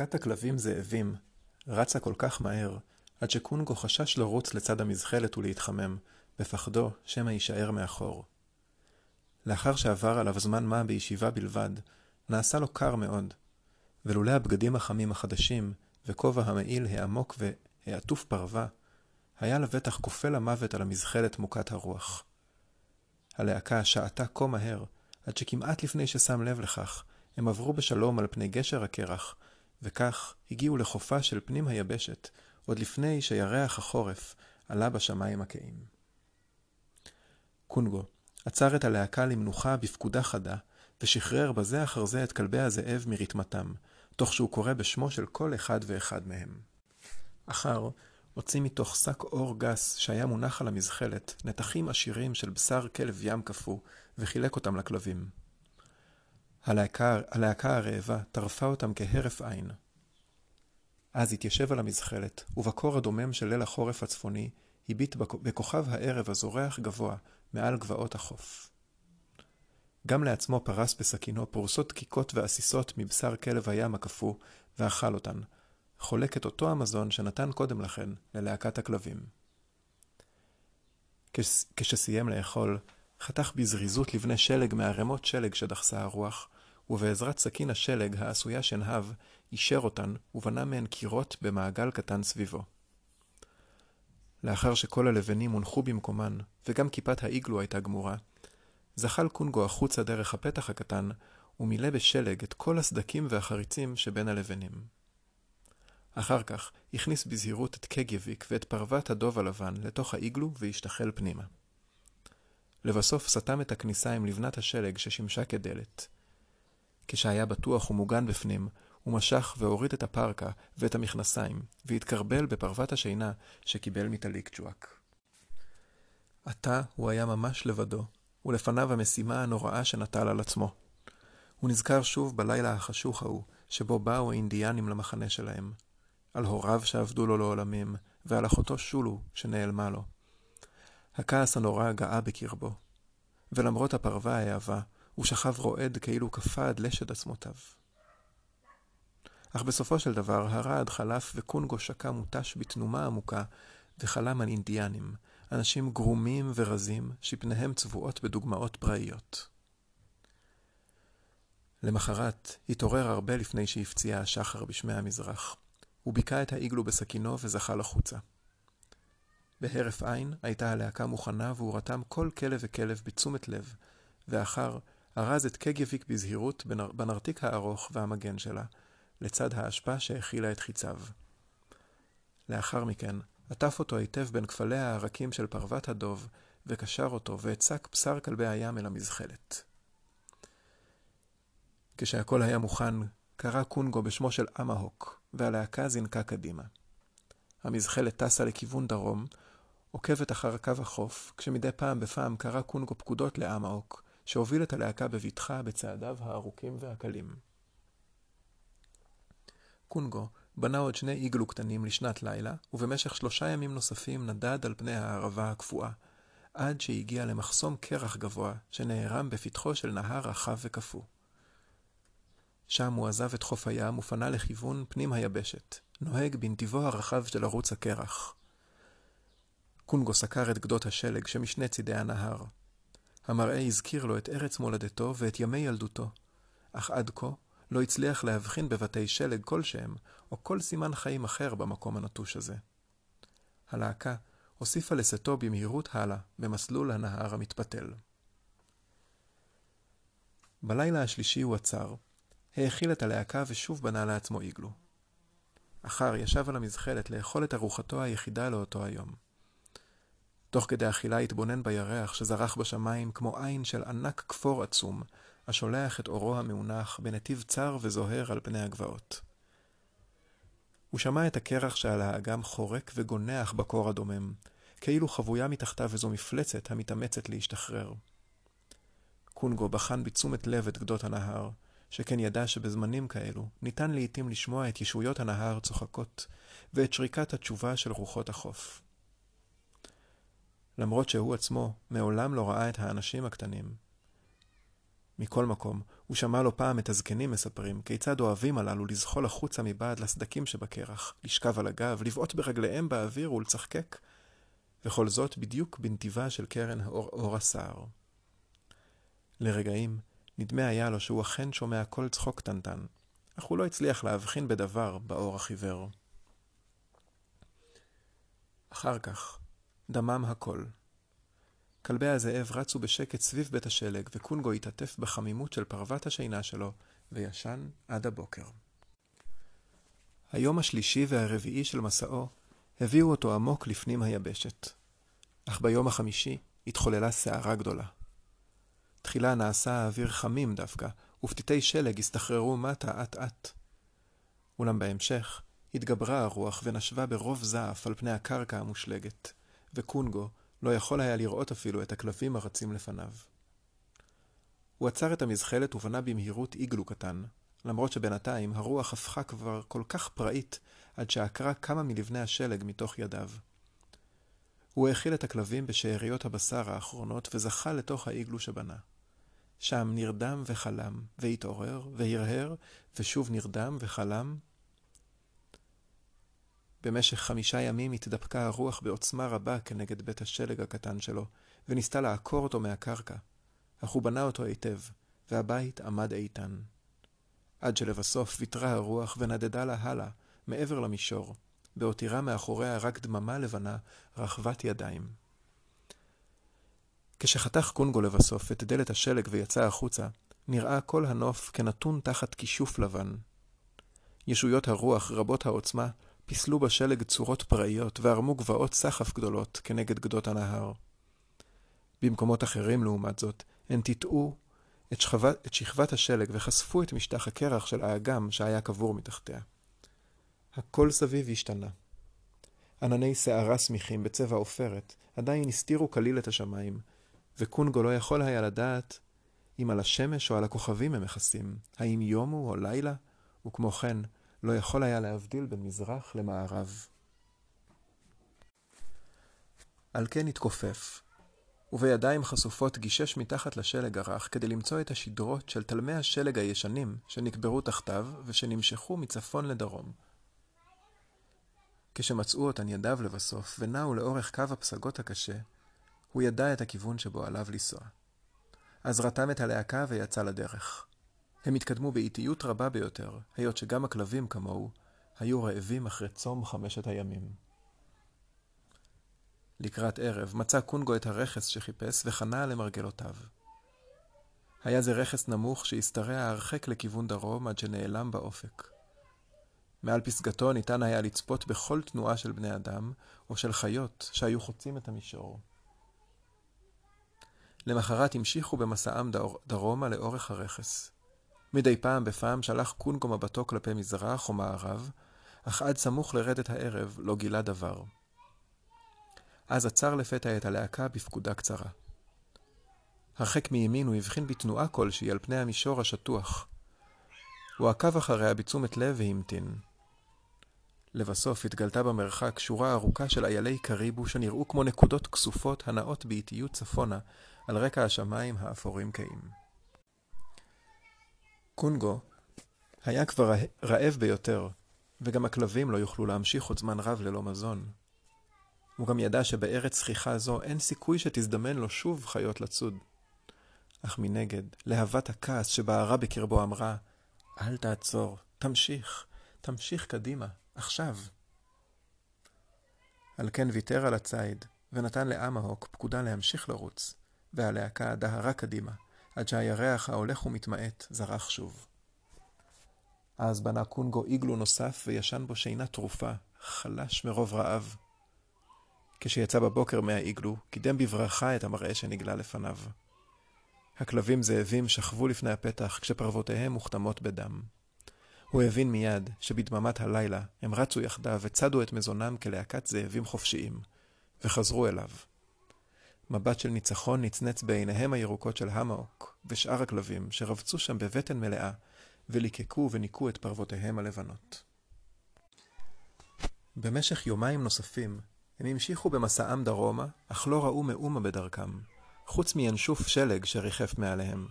להקת הכלבים זאבים רצה כל כך מהר, עד שקונגו חשש לרוץ לצד המזחלת ולהתחמם, בפחדו שמא יישאר מאחור. לאחר שעבר עליו זמן מה בישיבה בלבד, נעשה לו קר מאוד, ולולא הבגדים החמים החדשים, וכובע המעיל העמוק והעטוף פרווה, היה לבטח כופה למוות על המזחלת מוכת הרוח. הלהקה שעתה כה מהר, עד שכמעט לפני ששם לב לכך, הם עברו בשלום על פני גשר הקרח, וכך הגיעו לחופה של פנים היבשת, עוד לפני שירח החורף עלה בשמיים הכהים. קונגו עצר את הלהקה למנוחה בפקודה חדה, ושחרר בזה אחר זה את כלבי הזאב מרתמתם, תוך שהוא קורא בשמו של כל אחד ואחד מהם. אחר הוציא מתוך שק אור גס שהיה מונח על המזחלת נתחים עשירים של בשר כלב ים קפוא, וחילק אותם לכלבים. הלהקה, הרעבה טרפה אותם כהרף עין. אז התיישב על המזחלת, ובקור הדומם של ליל החורף הצפוני, הביט בכוכב הערב הזורח גבוה מעל גבעות החוף. גם לעצמו פרס בסכינו פרוסות דקיקות ועסיסות מבשר כלב הים הקפוא, ואכל אותן, חולק את אותו המזון שנתן קודם לכן ללהקת הכלבים. כשסיים לאכול, חתך בזריזות לבני שלג מערימות שלג שדחסה הרוח, ובעזרת סכין השלג העשויה שנהב, אישר אותן ובנה מהן קירות במעגל קטן סביבו. לאחר שכל הלבנים הונחו במקומן, וגם כיפת האיגלו הייתה גמורה, זחל קונגו החוצה דרך הפתח הקטן, ומילא בשלג את כל הסדקים והחריצים שבין הלבנים. אחר כך הכניס בזהירות את קגייביק ואת פרוות הדוב הלבן לתוך האיגלו והשתחל פנימה. לבסוף סתם את הכניסה עם לבנת השלג ששימשה כדלת. כשהיה בטוח ומוגן בפנים, הוא משך והוריד את הפרקה ואת המכנסיים, והתקרבל בפרוות השינה שקיבל מטליק ג'ואק. עתה הוא היה ממש לבדו, ולפניו המשימה הנוראה שנטל על עצמו. הוא נזכר שוב בלילה החשוך ההוא, שבו באו האינדיאנים למחנה שלהם. על הוריו שאבדו לו לעולמים, ועל אחותו שולו שנעלמה לו. הכעס הנורא גאה בקרבו. ולמרות הפרווה האהבה, הוא שכב רועד כאילו קפא עד לשד עצמותיו. אך בסופו של דבר הרעד חלף וקונגו שקע מותש בתנומה עמוקה וחלם על אינדיאנים, אנשים גרומים ורזים שפניהם צבועות בדוגמאות פראיות. למחרת התעורר הרבה לפני שהפציע השחר בשמי המזרח. הוא ביכה את האיגלו בסכינו וזחל החוצה. בהרף עין הייתה הלהקה מוכנה והוא רתם כל כלב וכלב בתשומת לב, ואחר ארז את קגייביק בזהירות בנרתיק הארוך והמגן שלה, לצד האשפה שהכילה את חיציו. לאחר מכן, עטף אותו היטב בין כפליה הרכים של פרוות הדוב, וקשר אותו והצק בשר כלבי הים אל המזחלת. כשהכל היה מוכן, קרא קונגו בשמו של אמהוק, והלהקה זינקה קדימה. המזחלת טסה לכיוון דרום, עוקבת אחר קו החוף, כשמדי פעם בפעם קרא קונגו פקודות לאמהוק, שהוביל את הלהקה בבטחה בצעדיו הארוכים והקלים. קונגו בנה עוד שני איגלו קטנים לשנת לילה, ובמשך שלושה ימים נוספים נדד על פני הערבה הקפואה, עד שהגיע למחסום קרח גבוה, שנערם בפתחו של נהר רחב וקפוא. שם הוא עזב את חוף הים ופנה לכיוון פנים היבשת, נוהג בנתיבו הרחב של ערוץ הקרח. קונגו סקר את גדות השלג שמשני צידי הנהר. המראה הזכיר לו את ארץ מולדתו ואת ימי ילדותו, אך עד כה לא הצליח להבחין בבתי שלג כלשהם, או כל סימן חיים אחר במקום הנטוש הזה. הלהקה הוסיפה לשאתו במהירות הלאה, במסלול הנהר המתפתל. בלילה השלישי הוא עצר, האכיל את הלהקה ושוב בנה לעצמו איגלו. אחר ישב על המזחלת לאכול את ארוחתו היחידה לאותו היום. תוך כדי אכילה התבונן בירח שזרח בשמיים כמו עין של ענק כפור עצום, השולח את אורו המאונח בנתיב צר וזוהר על פני הגבעות. הוא שמע את הקרח שעל האגם חורק וגונח בקור הדומם, כאילו חבויה מתחתיו איזו מפלצת המתאמצת להשתחרר. קונגו בחן בתשומת לב את גדות הנהר, שכן ידע שבזמנים כאלו ניתן לעתים לשמוע את ישויות הנהר צוחקות, ואת שריקת התשובה של רוחות החוף. למרות שהוא עצמו מעולם לא ראה את האנשים הקטנים, מכל מקום, הוא שמע לא פעם את הזקנים מספרים כיצד אוהבים הללו לזחול החוצה מבעד לסדקים שבקרח, לשכב על הגב, לבעוט ברגליהם באוויר ולצחקק, וכל זאת בדיוק בנתיבה של קרן האור, אור הסער. לרגעים, נדמה היה לו שהוא אכן שומע קול צחוק קטנטן, אך הוא לא הצליח להבחין בדבר באור החיוור. אחר כך, דמם הכל. כלבי הזאב רצו בשקט סביב בית השלג, וקונגו התעטף בחמימות של פרוות השינה שלו, וישן עד הבוקר. היום השלישי והרביעי של מסעו הביאו אותו עמוק לפנים היבשת. אך ביום החמישי התחוללה סערה גדולה. תחילה נעשה האוויר חמים דווקא, ופתיתי שלג הסתחררו מטה אט-אט. אולם בהמשך התגברה הרוח ונשבה ברוב זעף על פני הקרקע המושלגת, וקונגו לא יכול היה לראות אפילו את הכלבים הרצים לפניו. הוא עצר את המזחלת ובנה במהירות איגלו קטן, למרות שבינתיים הרוח הפכה כבר כל כך פראית, עד שעקרה כמה מלבני השלג מתוך ידיו. הוא האכיל את הכלבים בשאריות הבשר האחרונות וזכה לתוך האיגלו שבנה. שם נרדם וחלם, והתעורר, והרהר, ושוב נרדם וחלם. במשך חמישה ימים התדפקה הרוח בעוצמה רבה כנגד בית השלג הקטן שלו, וניסתה לעקור אותו מהקרקע. אך הוא בנה אותו היטב, והבית עמד איתן. עד שלבסוף ויתרה הרוח ונדדה לה הלאה, מעבר למישור, בהותירה מאחוריה רק דממה לבנה רחבת ידיים. כשחתך קונגו לבסוף את דלת השלג ויצא החוצה, נראה כל הנוף כנתון תחת כישוף לבן. ישויות הרוח רבות העוצמה פיסלו בשלג צורות פראיות וערמו גבעות סחף גדולות כנגד גדות הנהר. במקומות אחרים, לעומת זאת, הן טיטאו את, את שכבת השלג וחשפו את משטח הקרח של האגם שהיה קבור מתחתיה. הכל סביב השתנה. ענני שערה סמיכים בצבע עופרת עדיין הסתירו כליל את השמיים, וקונגו לא יכול היה לדעת אם על השמש או על הכוכבים הם מכסים, האם יום הוא או לילה, וכמו כן, לא יכול היה להבדיל בין מזרח למערב. על כן התכופף, ובידיים חשופות גישש מתחת לשלג הרך כדי למצוא את השדרות של תלמי השלג הישנים שנקברו תחתיו ושנמשכו מצפון לדרום. כשמצאו אותן ידיו לבסוף ונעו לאורך קו הפסגות הקשה, הוא ידע את הכיוון שבו עליו לנסוע. אז רתם את הלהקה ויצא לדרך. הם התקדמו באיטיות רבה ביותר, היות שגם הכלבים כמוהו היו רעבים אחרי צום חמשת הימים. לקראת ערב מצא קונגו את הרכס שחיפש וחנה למרגלותיו. היה זה רכס נמוך שהשתרע הרחק לכיוון דרום עד שנעלם באופק. מעל פסגתו ניתן היה לצפות בכל תנועה של בני אדם או של חיות שהיו חוצים את המישור. למחרת המשיכו במסעם דרומה לאורך הרכס. מדי פעם בפעם שלח קונגו מבטו כלפי מזרח או מערב, אך עד סמוך לרדת הערב לא גילה דבר. אז עצר לפתע את הלהקה בפקודה קצרה. הרחק מימין הוא הבחין בתנועה כלשהי על פני המישור השטוח. הוא עקב אחריה בתשומת לב והמתין. לבסוף התגלתה במרחק שורה ארוכה של איילי קריבו שנראו כמו נקודות כסופות הנעות באיטיות צפונה על רקע השמיים האפורים קהים. קונגו היה כבר רעב ביותר, וגם הכלבים לא יוכלו להמשיך עוד זמן רב ללא מזון. הוא גם ידע שבארץ זכיחה זו אין סיכוי שתזדמן לו שוב חיות לצוד. אך מנגד, להבת הכעס שבערה בקרבו אמרה, אל תעצור, תמשיך, תמשיך קדימה, עכשיו. על כן ויתר על הציד, ונתן לאמהוק פקודה להמשיך לרוץ, והלהקה דהרה קדימה, עד שהירח ההולך ומתמעט זרח שוב. אז בנה קונגו איגלו נוסף וישן בו שינה תרופה, חלש מרוב רעב. כשיצא בבוקר מהאיגלו, קידם בברכה את המראה שנגלה לפניו. הכלבים זאבים שכבו לפני הפתח כשפרוותיהם מוכתמות בדם. הוא הבין מיד שבדממת הלילה הם רצו יחדיו וצדו את מזונם כלהקת זאבים חופשיים, וחזרו אליו. מבט של ניצחון נצנץ בעיניהם הירוקות של המאוק ושאר הכלבים שרבצו שם בבטן מלאה וליקקו וניקו את פרוותיהם הלבנות. במשך יומיים נוספים הם המשיכו במסעם דרומה, אך לא ראו מאומה בדרכם, חוץ מינשוף שלג שריחף מעליהם.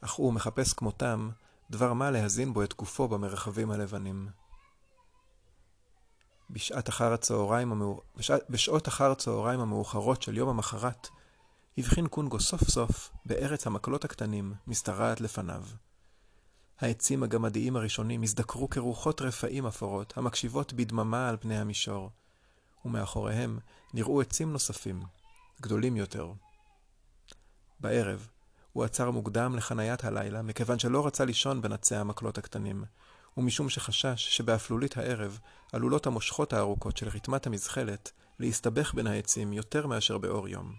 אך הוא מחפש כמותם דבר מה להזין בו את גופו במרחבים הלבנים. בשעת אחר הצהריים המאור... בשעת... בשעות אחר הצהריים המאוחרות של יום המחרת, הבחין קונגו סוף סוף בארץ המקלות הקטנים משתרעת לפניו. העצים הגמדיים הראשונים הזדקרו כרוחות רפאים אפורות, המקשיבות בדממה על פני המישור, ומאחוריהם נראו עצים נוספים, גדולים יותר. בערב, הוא עצר מוקדם לחניית הלילה, מכיוון שלא רצה לישון בין עצי המקלות הקטנים, ומשום שחשש שבאפלולית הערב עלולות המושכות הארוכות של רתמת המזחלת להסתבך בין העצים יותר מאשר באור יום.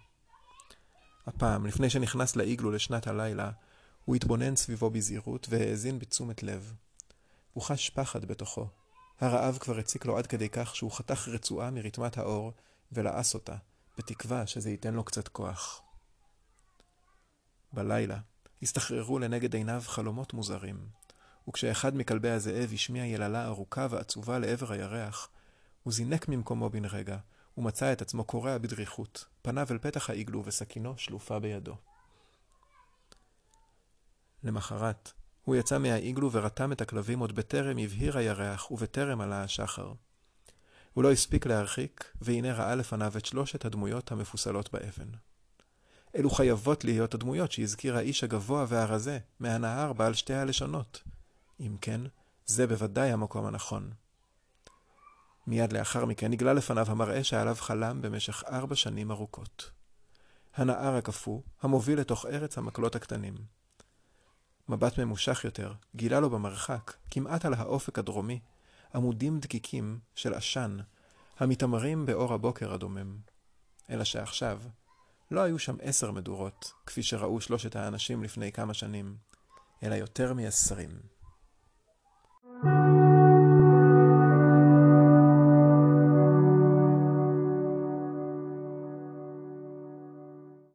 הפעם, לפני שנכנס לאיגלו לשנת הלילה, הוא התבונן סביבו בזהירות והאזין בתשומת לב. הוא חש פחד בתוכו. הרעב כבר הציק לו עד כדי כך שהוא חתך רצועה מרתמת האור ולעס אותה, בתקווה שזה ייתן לו קצת כוח. בלילה הסתחררו לנגד עיניו חלומות מוזרים, וכשאחד מכלבי הזאב השמיע יללה ארוכה ועצובה לעבר הירח, הוא זינק ממקומו בן רגע, ומצא את עצמו קורע בדריכות, פניו אל פתח האיגלו וסכינו שלופה בידו. למחרת, הוא יצא מהאיגלו ורתם את הכלבים עוד בטרם הבהיר הירח ובטרם עלה השחר. הוא לא הספיק להרחיק, והנה ראה לפניו את שלושת הדמויות המפוסלות באבן. אלו חייבות להיות הדמויות שהזכיר האיש הגבוה והרזה, מהנהר בעל שתי הלשונות. אם כן, זה בוודאי המקום הנכון. מיד לאחר מכן נגלה לפניו המראה שעליו חלם במשך ארבע שנים ארוכות. הנהר הקפוא, המוביל לתוך ארץ המקלות הקטנים. מבט ממושך יותר גילה לו במרחק, כמעט על האופק הדרומי, עמודים דקיקים של עשן, המתעמרים באור הבוקר הדומם. אלא שעכשיו, לא היו שם עשר מדורות, כפי שראו שלושת האנשים לפני כמה שנים, אלא יותר מעשרים.